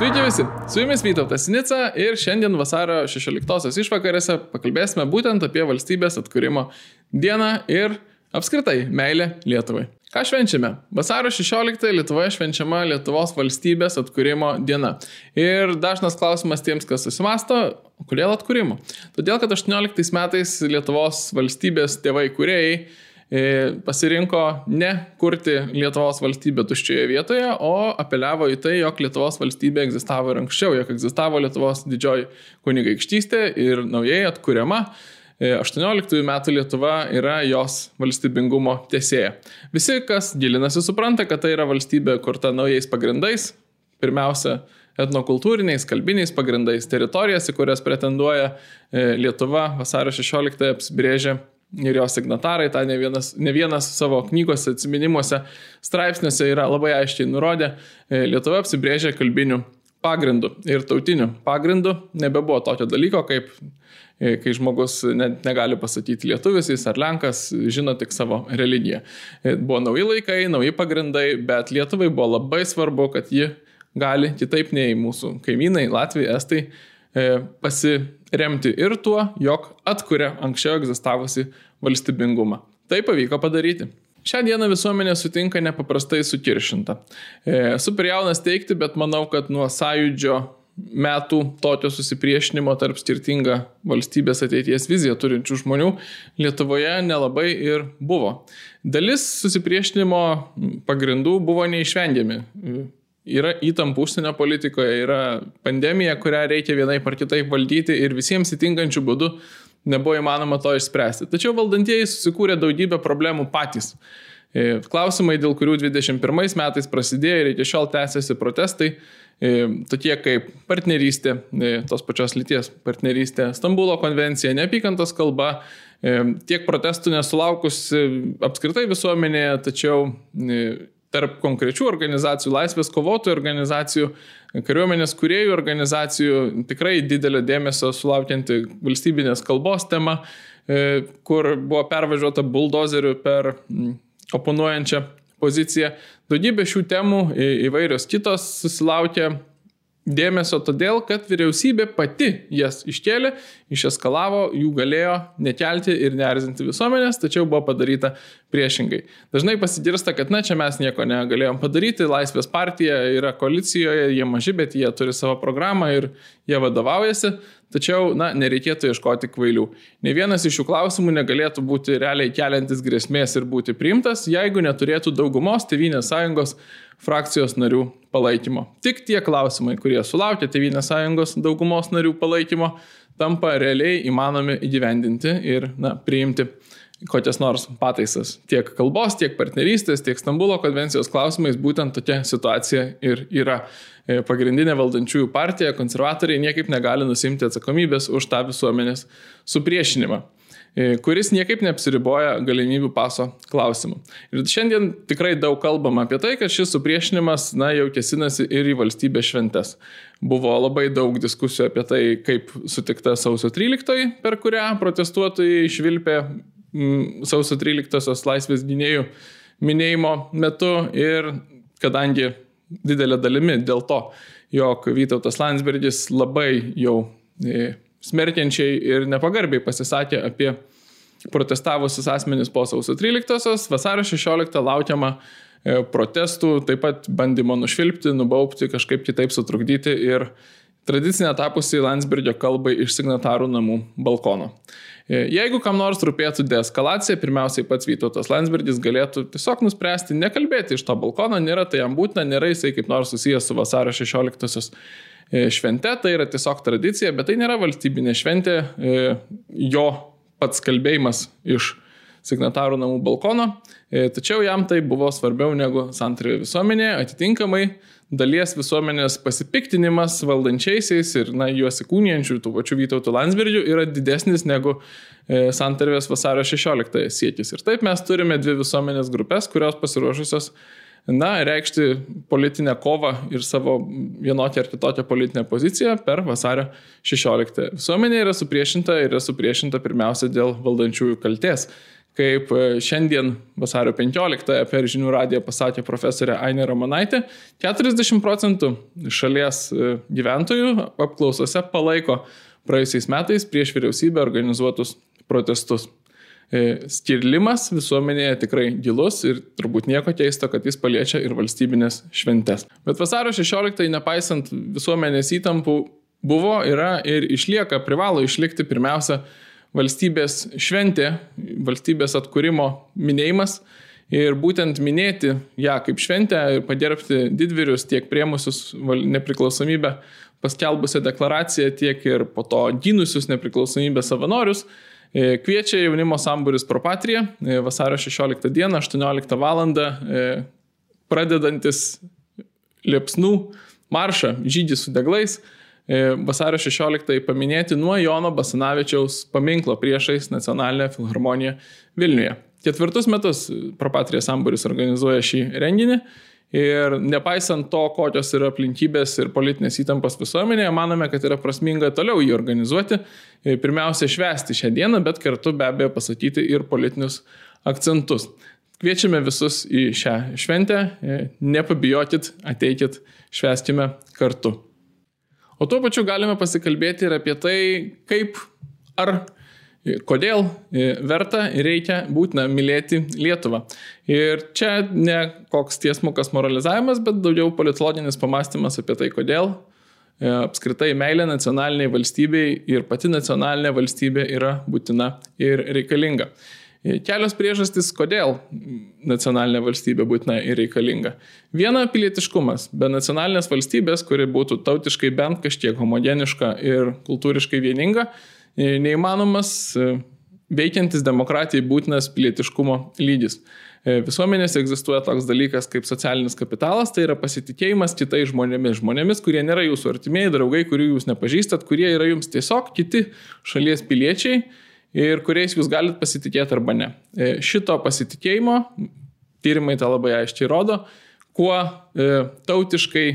Sveiki visi, su jumis Vytautas Nica ir šiandien vasario 16-osios išvakarėse pakalbėsime būtent apie valstybės atkūrimo dieną ir apskritai meilę Lietuvai. Ką švenčiame? Vasario 16 Lietuvoje švenčiama Lietuvos valstybės atkūrimo diena. Ir dažnas klausimas tiems, kas susimasto, kodėl atkūrimo? Todėl, kad 18 metais Lietuvos valstybės tėvai kuriejai e, pasirinko ne kurti Lietuvos valstybę tuščioje vietoje, o apeliavo į tai, jog Lietuvos valstybė egzistavo ir anksčiau, jog egzistavo Lietuvos didžioji kunigaikštystė ir naujai atkuriama 18 e, metų Lietuva yra jos valstybingumo tiesėja. Visi, kas gilinasi, supranta, kad tai yra valstybė kurta naujais pagrindais. Pirmiausia, etnokultūriniais, kalbiniais pagrindais, teritorijas, į kurias pretenduoja e, Lietuva vasario 16 apsibrėžė ir jos signatarai, tą ne vienas, ne vienas savo knygose, atminimuose, straipsniuose yra labai aiškiai nurodę, e, Lietuva apsibrėžė kalbinių pagrindų ir tautinių pagrindų. Nebebuvo tokio dalyko, kaip E, kai žmogus net negali pasakyti lietuvis, jis ar lenkas, žino tik savo religiją. E, buvo nauji laikai, nauji pagrindai, bet Lietuvai buvo labai svarbu, kad ji gali kitaip nei mūsų kaimynai, Latvijai, Estai, e, pasiremti ir tuo, jog atkuria anksčiau egzistavusi valstybingumą. Tai pavyko padaryti. Šią dieną visuomenė sutinka nepaprastai sukiršinta. Super jaunas teikti, bet manau, kad nuo sąjūdžio metų tokio susipriešinimo tarp skirtingą valstybės ateities viziją turinčių žmonių Lietuvoje nelabai ir buvo. Dalis susipriešinimo pagrindų buvo neišvengiami. Yra įtampų užsienio politikoje, yra pandemija, kurią reikia vienaip ar kitaip valdyti ir visiems įtinkančių būdų nebuvo įmanoma to išspręsti. Tačiau valdantieji susikūrė daugybę problemų patys. E, klausimai, dėl kurių 21 metais prasidėjo ir iki šiol tęsiasi protestai, E, tokie kaip partnerystė, e, tos pačios lyties partnerystė, Stambulo konvencija, neapykantos kalba, tiek protestų nesulaukus apskritai visuomenėje, tačiau tarp konkrečių organizacijų, laisvės kovotojų organizacijų, kariuomenės kuriejų organizacijų tikrai didelio dėmesio sulaukianti valstybinės kalbos tema, kur buvo pervažiuota buldozeriu per oponuojančią poziciją. Daugybė šių temų įvairios kitos susilaukė dėmesio todėl, kad vyriausybė pati jas iškėlė, išeskalavo, jų galėjo nekelti ir neerzinti visuomenės, tačiau buvo padaryta priešingai. Dažnai pasigirsta, kad na čia mes nieko negalėjom padaryti, Laisvės partija yra koalicijoje, jie maži, bet jie turi savo programą ir jie vadovaujasi, tačiau na, nereikėtų ieškoti kvailių. Ne vienas iš šių klausimų negalėtų būti realiai keliantis grėsmės ir būti priimtas, jeigu neturėtų daugumos Tevinės sąjungos frakcijos narių palaikymo. Tik tie klausimai, kurie sulaukia Tevinės sąjungos daugumos narių palaikymo, tampa realiai įmanomi įgyvendinti ir na, priimti kokias nors pataisas. Tiek kalbos, tiek partnerystės, tiek Stambulo konvencijos klausimais būtent tokia situacija ir yra. E, pagrindinė valdančiųjų partija, konservatoriai niekaip negali nusimti atsakomybės už tą visuomenės supriešinimą. E, kuris niekaip neapsiriboja galimybių paso klausimu. Ir šiandien tikrai daug kalbam apie tai, kad šis supriešinimas, na, jau kesinasi ir į valstybės šventes. Buvo labai daug diskusijų apie tai, kaip sutikta sausio 13, per kurią protestuotojai išvilpė m, sausio 13-osios laisvės gynėjų minėjimo metu ir kadangi didelė dalimi dėl to, jog Vytautas Landsbergis labai jau e, smerkiančiai ir nepagarbiai pasisakė apie protestavusius asmenys po sausio 13-osios, vasario 16 laukiama e, protestų, taip pat bandymo nušvilpti, nubaupti, kažkaip kitaip sutrukdyti ir tradicinė tapusi Landsbergio kalbai iš signatarų namų balkono. E, jeigu kam nors rūpėtų deeskalacija, pirmiausiai pats Vytautas Landsbergis galėtų tiesiog nuspręsti nekalbėti iš to balkono, nėra tai jam būtina, nėra jisai kaip nors susijęs su vasario 16-osios E, švente, tai yra tiesiog tradicija, bet tai nėra valstybinė šventė, e, jo pats kalbėjimas iš signatarų namų balkono, tačiau jam tai buvo svarbiau negu santarė visuomenė, atitinkamai dalies visuomenės pasipiktinimas valdančiaisiais ir na, juos įkūnijančių tų pačių Vytautų Landsbergių yra didesnis negu santarvės vasario 16 siekis. Ir taip mes turime dvi visuomenės grupės, kurios pasiruošusios na, reikšti politinę kovą ir savo vienokią ar kitokią politinę poziciją per vasario 16. Visuomenė yra supriešinta ir yra supriešinta pirmiausia dėl valdančiųjų kalties, kaip e, šiandien vasario 15 per žinių radiją pasakė profesorė Ainė Romanaitė, 40 procentų šalies e, gyventojų apklausose palaiko praėjusiais metais prieš vyriausybę organizuotus protestus. E, skirlimas visuomenėje tikrai gilus ir turbūt nieko keisto, kad jis paliečia ir valstybinės šventes. Bet vasario 16, nepaisant visuomenės įtampų, buvo, yra ir išlieka, privalo išlikti pirmiausia valstybės šventė, valstybės atkūrimo minėjimas. Ir būtent minėti ją kaip šventę ir pagerbti didvyrius tiek priemusius nepriklausomybę paskelbusią deklaraciją, tiek ir po to gynusius nepriklausomybę savanorius, e, kviečia jaunimo sambūris Propatrija e, vasario 16 dieną, 18 val. E, pradedantis liepsnų maršą žydį su deglais vasario 16 paminėti nuo Jono Basanavičiaus paminklo priešais Nacionalinę filharmoniją Vilniuje. Ketvirtus metus Propatrija Samburis organizuoja šį renginį Ir nepaisant to, kokios yra aplinkybės ir politinės įtampos visuomenėje, manome, kad yra prasminga toliau jį organizuoti. Pirmiausia, švęsti šią dieną, bet kartu be abejo pasakyti ir politinius akcentus. Kviečiame visus į šią šventę, nepabijokit, ateikit, švęskime kartu. O tuo pačiu galime pasikalbėti ir apie tai, kaip ar Kodėl verta ir reikia būtina mylėti Lietuvą. Ir čia ne koks tiesmukas moralizavimas, bet daugiau politologinis pamastymas apie tai, kodėl e, apskritai meilė nacionaliniai valstybei ir pati nacionalinė valstybė yra būtina ir reikalinga. Kelios priežastys, kodėl nacionalinė valstybė būtina ir reikalinga. Viena - pilietiškumas. Be nacionalinės valstybės, kuri būtų tautiškai bent kažkiek homogeniška ir kultūriškai vieninga, E, neįmanomas e, veikiantis demokratijai būtinas pilietiškumo lygis. E, visuomenėse egzistuoja toks dalykas kaip socialinis kapitalas, tai yra pasitikėjimas kitais žmonėmis, žmonėmis, kurie nėra jūsų artimieji draugai, kurių jūs nepažįstat, kurie yra jums tiesiog kiti šalies piliečiai ir kuriais jūs galite pasitikėti arba ne. Šito pasitikėjimo tyrimai tą labai aiškiai rodo, kuo tautiškai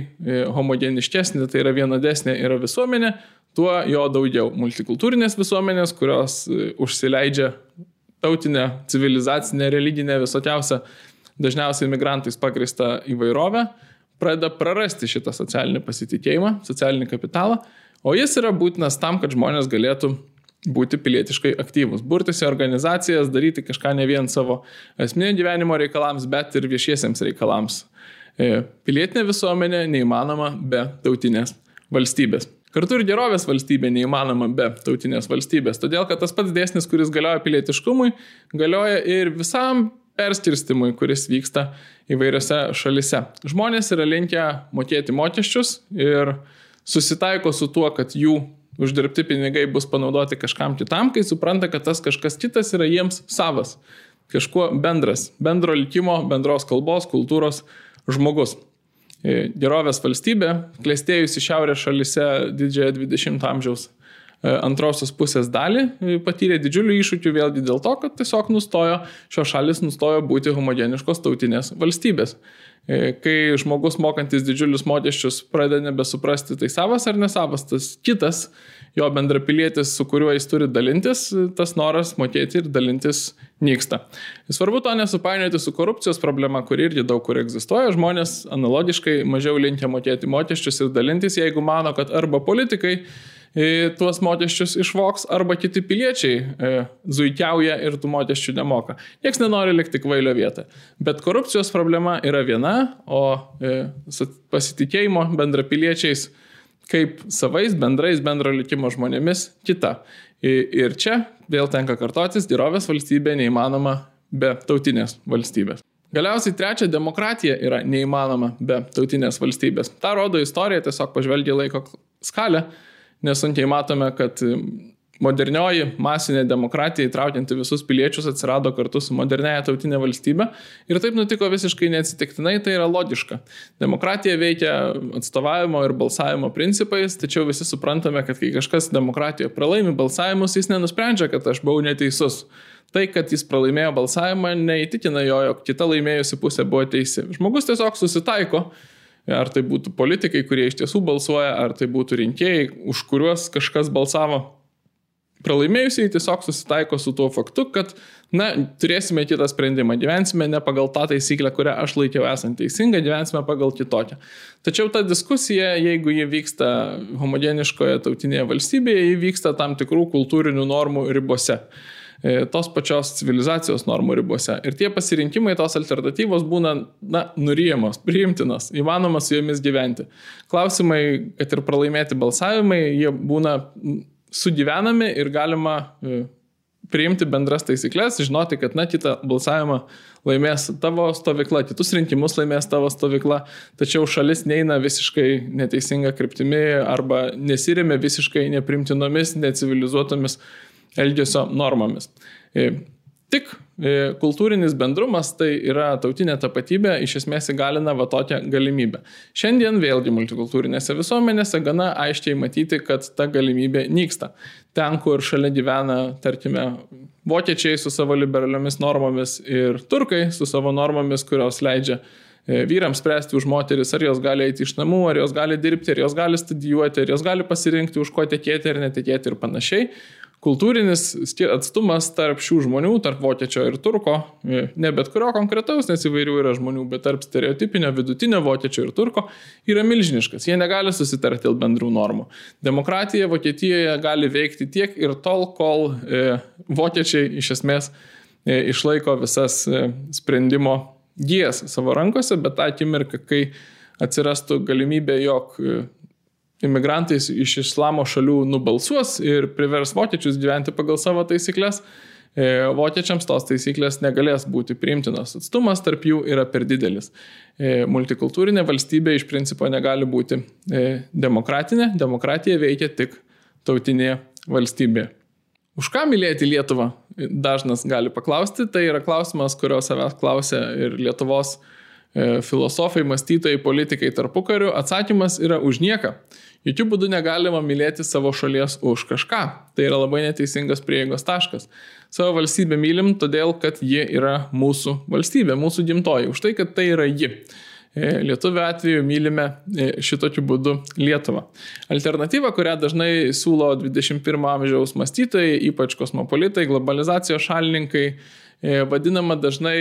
homogeniškesnė, tai yra vienodesnė yra visuomenė, tuo jo daugiau. Multikultūrinės visuomenės, kurios e, užsileidžia tautinę, civilizacinę, religinę, visokiausią, dažniausiai migrantais pagristą įvairovę, pradeda prarasti šitą socialinį pasitikėjimą, socialinį kapitalą, o jis yra būtinas tam, kad žmonės galėtų būti pilietiškai aktyvus, burtis į organizacijas, daryti kažką ne vien savo asmeninio gyvenimo reikalams, bet ir viešiesiems reikalams. E, pilietinė visuomenė neįmanoma be tautinės valstybės. Kartu ir gerovės valstybė neįmanoma be tautinės valstybės, todėl kad tas pats dėsnis, kuris galioja pilietiškumui, galioja ir visam perskirstimui, kuris vyksta įvairiose šalise. Žmonės yra linkę mokėti mokesčius ir susitaiko su tuo, kad jų uždirbti pinigai bus panaudoti kažkam kitam, kai supranta, kad tas kažkas kitas yra jiems savas, kažkuo bendras, bendro likimo, bendros kalbos, kultūros žmogus. E, gerovės valstybė, klėstėjusi šiaurės šalise didžiąją 20-ojo amžiaus e, antrosios pusės dalį, e, patyrė didžiulių iššūkių vėlgi dėl to, kad tiesiog nustojo, šios šalis nustojo būti homogeniškos tautinės valstybės. Kai žmogus mokantis didžiulius mokesčius pradeda nebesuprasti, tai savas ar nesavas, tas kitas jo bendrapilietis, su kuriuo jis turi dalintis, tas noras mokėti ir dalintis nyksta. Svarbu to nesupainioti su korupcijos problema, kuri irgi daug kur egzistuoja. Žmonės analogiškai mažiau linkia mokėti mokesčius ir dalintis, jeigu mano, kad arba politikai e, tuos mokesčius išvoks, arba kiti piliečiai e, zuikiauja ir tų mokesčių nemoka. Niekas nenori likti kvailio vietą. Bet korupcijos problema yra viena, o e, pasitikėjimo bendrapiliečiais piliečiais kaip savais, bendrais, bendro likimo žmonėmis kita. Ir čia vėl tenka kartotis, gerovės valstybė neįmanoma be tautinės valstybės. Galiausiai trečia, demokratija yra neįmanoma be tautinės valstybės. Ta rodo istorija, tiesiog pažvelgia laiko skalę, nesunkiai matome, kad modernioji masinė demokratija įtraukianti visus piliečius atsirado kartu su modernėja tautinė valstybė. Ir taip nutiko visiškai neatsitiktinai, tai yra logiška. Demokratija veikia atstovavimo ir balsavimo principais, tačiau visi suprantame, kad kai kažkas demokratijoje pralaimi balsavimus, jis nenusprendžia, kad aš buvau neteisus. Tai, kad jis pralaimėjo balsavimą, neįtikina jo, jog kita laimėjusi pusė buvo teisi. Žmogus tiesiog susitaiko ar tai būtų politikai, kurie iš tiesų balsuoja, ar tai būtų rinkėjai, už kuriuos kažkas balsavo. Pralaimėjusiai tiesiog susitaiko su tuo faktu, kad, na, turėsime kitą sprendimą, gyvensime ne pagal tą taisyklę, kurią aš laikiau esant teisinga, gyvensime pagal kitokią. Tačiau ta diskusija, jeigu ji vyksta homogeniškoje tautinėje valstybėje, ji vyksta tam tikrų kultūrinių normų ribose. e, tos pačios civilizacijos normų ribose. Ir tie pasirinkimai, tos alternatyvos būna, na, nurijamos, priimtinos, įmanoma su jomis gyventi. Klausimai, kad ir pralaimėti balsavimai, jie būna sugyvenami ir galima e, priimti bendras taisyklės, žinoti, kad, na, kitą balsavimą laimės tavo stovykla, kitus rinkimus laimės tavo stovykla, tačiau šalis neina visiškai neteisinga kryptimi arba nesirėmė visiškai neprimtinomis, necivilizuotomis elgesio normomis. E, Tik e, kultūrinis bendrumas, tai yra tautinė tapatybė, iš esmės įgalina va tokią galimybę. Šiandien vėlgi multikultūrinėse visuomenėse gana aiškiai matyti, kad ta galimybė nyksta. Ten, kur šalia gyvena, tarkime, vokiečiai su savo liberaliomis normomis ir turkai su savo normomis, kurios leidžia e, vyrams spręsti už moteris, ar jos gali eiti iš namų, ar jos gali dirbti, ar jos gali studijuoti, ar jos gali pasirinkti, už ko tekėti ar netekėti ir panašiai kultūrinis atstumas tarp šių žmonių, tarp vokiečio ir turko, e, ne bet kurio konkretaus, nes įvairių yra žmonių, bet tarp stereotipinio, vidutinio vokiečio ir turko yra milžiniškas. Jie negali susitarti dėl bendrų normų. Demokratija Vokietijoje gali veikti tiek ir tol, kol e, vokiečiai iš esmės e, išlaiko visas e, sprendimo gijas savo rankose, bet tą akimirką, kai atsirastų galimybė, jog e, imigrantais iš islamo šalių nubalsuos ir privers vokiečius gyventi pagal savo taisyklės, e, vokiečiams tos taisyklės negalės būti priimtinos. Atstumas tarp jų yra per didelis. E, multikultūrinė valstybė iš principo negali būti e, demokratinė, demokratija veikia tik tautinėje valstybėje. Už ką mylėti Lietuvą? Dažnas gali paklausti, tai yra klausimas, kurio savęs klausia ir Lietuvos filosofai, mąstytojai, politikai tarpukariu. Atsakymas yra už nieką. Jokių būdų negalima mylėti savo šalies už kažką. Tai yra labai neteisingas prieigos taškas. Savo valstybę mylim todėl, kad ji yra mūsų valstybė, mūsų gimtoji, už tai, kad tai yra ji. E, Lietuvio atveju mylime e, šitokiu būdu Lietuvą. Alternatyva, kurią dažnai siūlo 21 amžiaus mąstytojai, ypač kosmopolitai, globalizacijos šalininkai, e, vadinama dažnai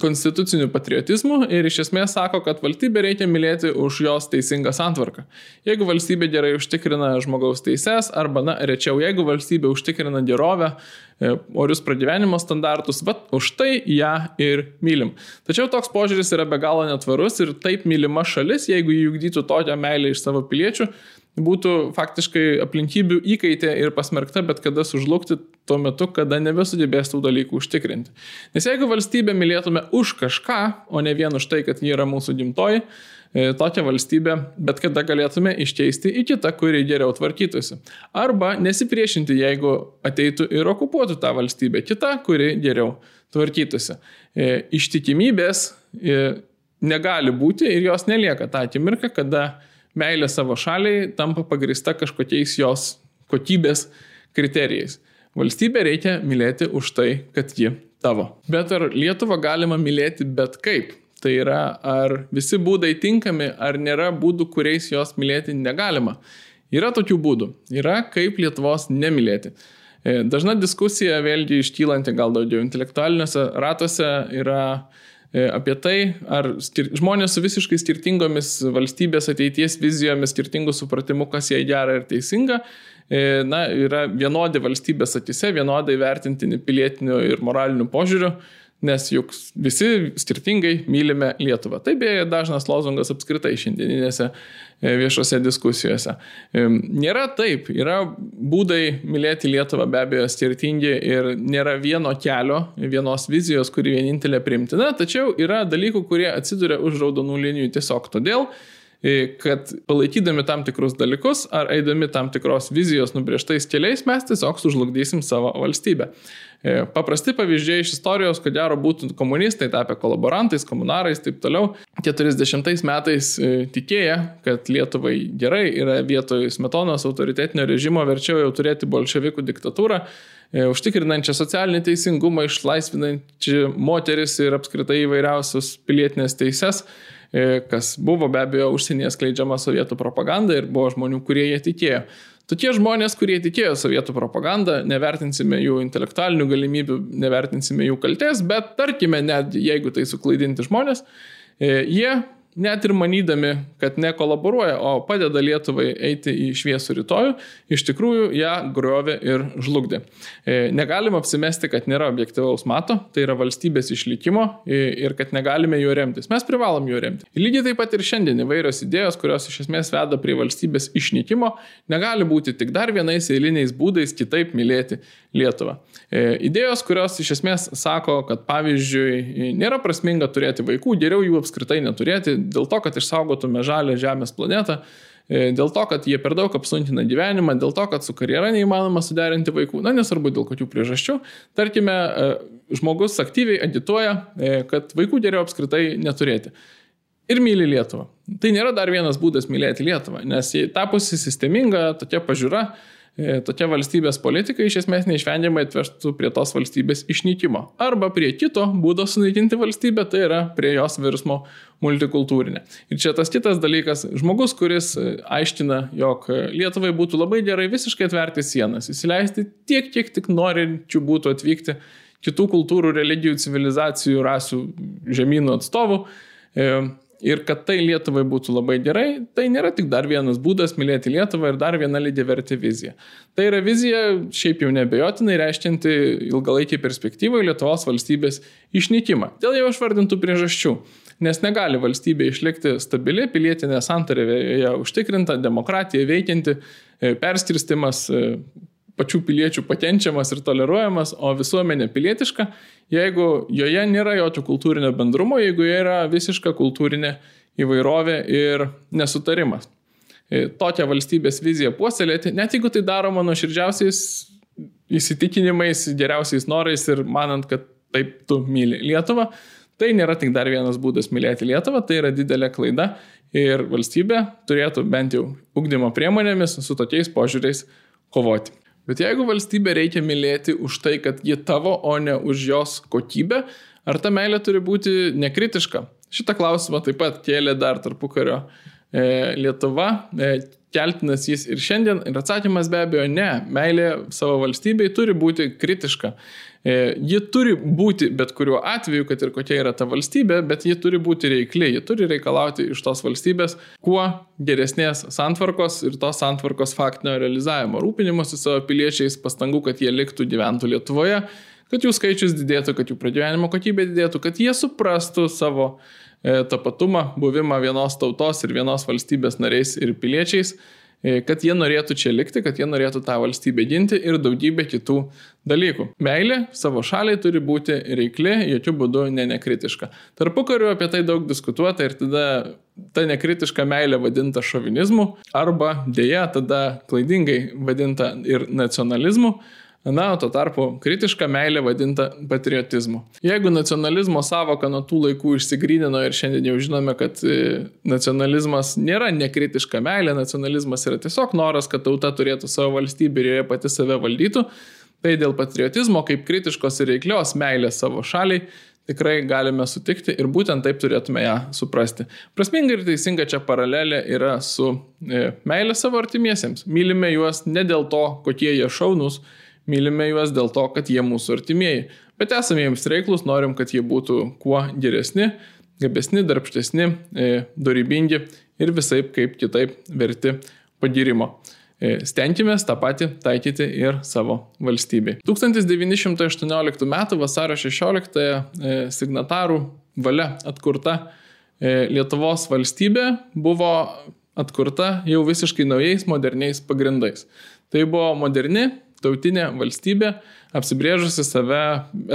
konstituciniu patriotizmu ir iš esmės sako, kad valstybė reikia mylėti už jos teisingą santvarką. Jeigu valstybė gerai užtikrina žmogaus teises, arba, na, rečiau, jeigu valstybė užtikrina gerovę, e, orius pragyvenimo standartus, va, už tai ją ir mylim. Tačiau toks požiūris yra be galo netvarus ir taip mylima šalis, jeigu jį ugdytų tokią meilę iš savo piliečių, būtų faktiškai aplinkybių įkaitė ir pasmerkta bet kada sužlugti tuo metu, kada nebesugebės tų dalykų užtikrinti. Nes jeigu valstybę mylėtume už kažką, o ne vien už tai, kad ji yra mūsų gimtoji, e, tokią valstybę bet kada galėtume iškeisti į kitą, kuri geriau tvarkytųsi. Arba nesipriešinti, jeigu ateitų ir okupuotų tą valstybę, kita, kuri geriau tvarkytųsi. E, ištikimybės e, negali būti ir jos nelieka tą akimirką, kada meilė savo šaliai tampa pagrista kažkokiais jos kokybės kriterijais. Valstybę reikia mylėti už tai, kad ji tavo. Bet ar Lietuvą galima mylėti bet kaip? Tai yra, ar visi būdai tinkami, ar nėra būdų, kuriais jos mylėti negalima. Yra tokių būdų. Yra kaip Lietuvos nemylėti. E, dažna diskusija, vėlgi iškylanti gal daugiau intelektualiniuose ratuose, yra apie tai, ar žmonės su visiškai skirtingomis valstybės ateities vizijomis, skirtingų supratimų, kas jai gera ir teisinga, e, na, yra vienodi valstybės akise, vienodai vertintini pilietiniu ir moraliniu požiūriu nes juk visi skirtingai mylime Lietuvą. Tai beje dažnas lozungas apskritai šiandieninėse e, viešose diskusijose. E, nėra taip, yra būdai mylėti Lietuvą be abejo skirtingi ir nėra vieno kelio, vienos vizijos, kuri vienintelė primtina, tačiau yra dalykų, kurie atsiduria už raudonų linijų tiesiog todėl, kad palaikydami tam tikrus dalykus ar eidami tam tikros vizijos nubriežtais keliais mes tiesiog sužlugdysim savo valstybę. E, paprasti pavyzdžiai iš istorijos, ko gero būtų komunistai tapę kolaborantais, komunarais, taip toliau. 40 metais e, tikėję, kad Lietuvai gerai yra vietoj smetonos autoritetinio režimo verčiau jau turėti bolševikų diktatūrą, e, užtikrinančią socialinį teisingumą, išlaisvinančią moteris ir apskritai įvairiausius pilietinės teises kas buvo be abejo užsienyje skleidžiama sovietų propaganda ir buvo žmonių, kurie jie tikėjo. Tokie žmonės, kurie tikėjo sovietų propagandą, nevertinsime jų intelektualinių galimybių, nevertinsime jų kalties, bet tarkime, net jeigu tai suklaidinti žmonės, e, jie net ir manydami, kad nekolaboruoja, o padeda Lietuvai eiti į šviesų rytojų, iš tikrųjų ją griovė ir žlugdė. E, negalim apsimesti, kad nėra objektivaus mato, tai yra valstybės išlikimo ir kad negalime juo remtis. Mes privalom juo remti. Lygiai taip pat ir šiandien įvairios idėjos, kurios iš esmės veda prie valstybės išnykimo, negali būti tik dar vienais eiliniais būdais kitaip mylėti Lietuvą. E, idėjos, kurios iš esmės sako, kad pavyzdžiui nėra prasminga turėti vaikų, geriau jų apskritai neturėti, dėl to, kad išsaugotume žalę Žemės planetą, e, dėl to, kad jie per daug apsuntina gyvenimą, dėl to, kad su karjera neįmanoma suderinti vaikų, na nesvarbu dėl kokių priežasčių. Tarkime, e, žmogus aktyviai agituoja, e, kad vaikų geriau apskritai neturėti. Ir myli Lietuvą. Tai nėra dar vienas būdas mylėti Lietuvą, nes tapusi sisteminga tokia pažiūra, tokia valstybės politika iš esmės neišvengiamai atvežtų prie tos valstybės išnykimo. Arba prie kito būdo sunaikinti valstybę, tai yra prie jos virsmo multikultūrinė. Ir čia tas kitas dalykas, žmogus, kuris e, aiškina, jog Lietuvai būtų labai gerai visiškai atverti sienas, įsileisti tiek, kiek tik norinčių būtų atvykti kitų kultūrų, religijų, civilizacijų, rasių, žemynų atstovų e, ir kad tai Lietuvai būtų labai gerai, tai nėra tik dar vienas būdas mylėti Lietuvą ir dar viena lygiaverti vizija. Tai yra vizija šiaip jau nebejotinai reiškinti ilgalaikį perspektyvą Lietuvos valstybės išnykimą. Dėl jau išvardintų priežasčių. Nes negali valstybė išlikti stabili, pilietinė santarė užtikrinta, demokratija veikianti, e, perskirstimas e, pačių piliečių pakenčiamas ir toleruojamas, o visuomenė pilietiška, jeigu joje nėra jokio kultūrinio bendrumo, jeigu joje yra visiška kultūrinė įvairovė ir nesutarimas. E, tokią valstybės viziją puoselėti, net jeigu tai daroma nuoširdžiausiais įsitikinimais, geriausiais norais ir manant, kad taip tu myli Lietuvą, tai nėra tik dar vienas būdas mylėti Lietuvą, tai yra didelė klaida ir valstybė turėtų bent jau ugdymo priemonėmis su tokiais požiūriais kovoti. Bet jeigu valstybę reikia mylėti už tai, kad ji tavo, o ne už jos kokybę, ar ta meilė turi būti nekritiška? Šitą klausimą taip pat kėlė dar tarpukario e, Lietuva. E, keltinas jis ir šiandien. Ir atsakymas be abejo ne. Meilė savo valstybei turi būti kritiška. E, ji turi būti bet kuriuo atveju, kad ir kokia yra ta valstybė, bet ji turi būti reikli, ji turi reikalauti iš tos valstybės kuo geresnės santvarkos ir tos santvarkos faktinio realizavimo, rūpinimuose savo piliečiais, pastangų, kad jie liktų gyventų Lietuvoje, kad jų skaičius didėtų, kad jų pragyvenimo kokybė didėtų, kad jie suprastų savo E, tapatumą, buvimą vienos tautos ir vienos valstybės nariais ir piliečiais, e, kad jie norėtų čia likti, kad jie norėtų tą valstybę ginti ir daugybė kitų dalykų. Meilė savo šaliai turi būti reikli, jokių būdų ne nekritiška. Tarpu kariu apie tai daug diskutuota ir tada ta nekritiška meilė vadinta šovinizmu arba dėja tada klaidingai vadinta ir nacionalizmu. Na, o tuo tarpu kritiška meilė vadinta patriotizmu. Jeigu nacionalizmo savoka nuo tų laikų išsigrynino ir šiandien jau žinome, kad e, nacionalizmas nėra nekritiška meilė, nacionalizmas yra tiesiog noras, kad tauta turėtų savo valstybę ir joje pati save valdytų, tai dėl patriotizmo kaip kritiškos ir reiklios meilės savo šaliai tikrai galime sutikti ir būtent taip turėtume ją suprasti. Prasminga ir teisinga čia paralelė yra su e, meilė savo artimiesiems. Mylime juos ne dėl to, kokie jie šaunus, Mylime juos dėl to, kad jie mūsų artimieji, bet esame jiems reiklus, norim, kad jie būtų kuo geresni, gabesni, darbštesni, e, dorybingi ir visai kaip kitaip verti pagirimo. E, stenkime tą patį taikyti ir savo valstybei. 1918 m. vasario 16 e, signatarų valia atkurta Lietuvos valstybė buvo atkurta jau visiškai naujais moderniais pagrindais. Tai buvo moderni, tautinė valstybė, apsibrėžusi save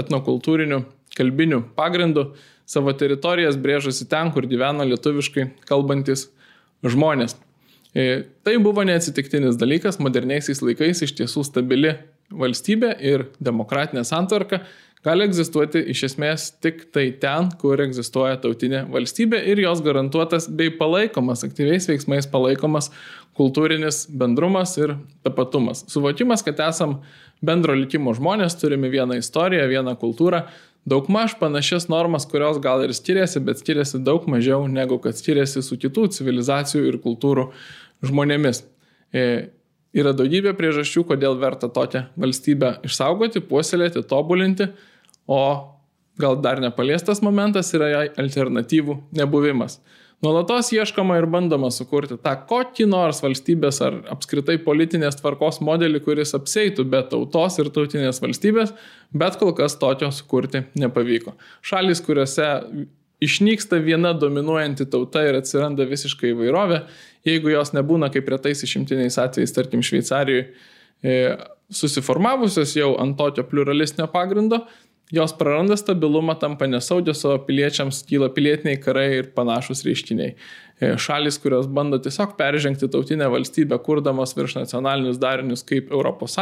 etnokultūriniu, kalbiniu pagrindu, savo teritorijas brėžusi ten, kur gyvena lietuviškai kalbantis žmonės. E, tai buvo neatsitiktinis dalykas, moderniaisiais laikais iš tiesų stabili valstybė ir demokratinė santvarka gali egzistuoti iš esmės tik tai ten, kur egzistuoja tautinė valstybė ir jos garantuotas bei palaikomas, aktyviais veiksmais palaikomas kultūrinis bendrumas ir tapatumas. Suvokimas, kad esam bendro likimo žmonės, turime vieną istoriją, vieną kultūrą, daugmaž panašias normas, kurios gal ir skiriasi, bet skiriasi daug mažiau negu kad skiriasi su kitų civilizacijų ir kultūrų žmonėmis. E, Yra daugybė priežasčių, kodėl verta tokią valstybę išsaugoti, puoselėti, tobulinti, o gal dar nepaliestas momentas yra jai alternatyvų nebuvimas. Nuolatos ieškoma ir bandoma sukurti tą kokį nors valstybės ar apskritai politinės tvarkos modelį, kuris apseitų be tautos ir tautinės valstybės, bet kol kas tokio sukurti nepavyko. Šalis, kuriuose išnyksta viena dominuojanti tauta ir atsiranda visiškai įvairovė, jeigu jos nebūna kaip retais išimtiniais atvejais, tarkim Šveicarijoje, susiformavusios jau ant tokio pluralistinio pagrindo, jos praranda stabilumą, tampa nesaugios savo piliečiams, kyla pilietiniai karai ir panašus reiškiniai. E, šalis, kurios bando tiesiog peržengti tautinę valstybę, kurdamos virš nacionalinius darinius kaip ES,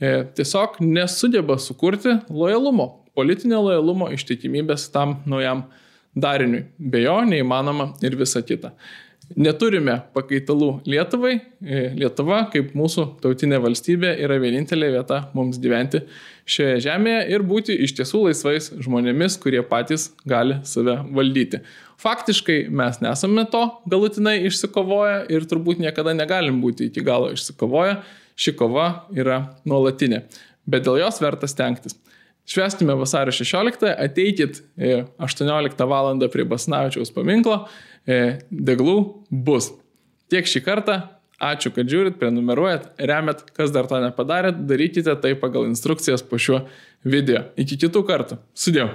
e, tiesiog nesugeba sukurti lojalumo, politinio lojalumo ištikimybės tam naujam dariniui. Be jo neįmanoma ir visa kita. Neturime pakaitalų Lietuvai. E, Lietuva, kaip mūsų tautinė valstybė, yra vienintelė vieta mums gyventi šioje žemėje ir būti iš tiesų laisvais žmonėmis, kurie patys gali save valdyti. Faktiškai mes nesame to galutinai išsikovoję ir turbūt niekada negalim būti iki galo išsikovoję. Ši kova yra nuolatinė, bet dėl jos verta stengtis. Šveskime vasario 16, ateikit 18 val. prie Basnavičiaus paminklo E, deglų bus. Tiek šį kartą. Ačiū, kad žiūrit, prenumeruojat, remiat, kas dar to nepadarėt, darykite tai pagal instrukcijas po šiuo video. Iki kitų kartų. Sudėjau.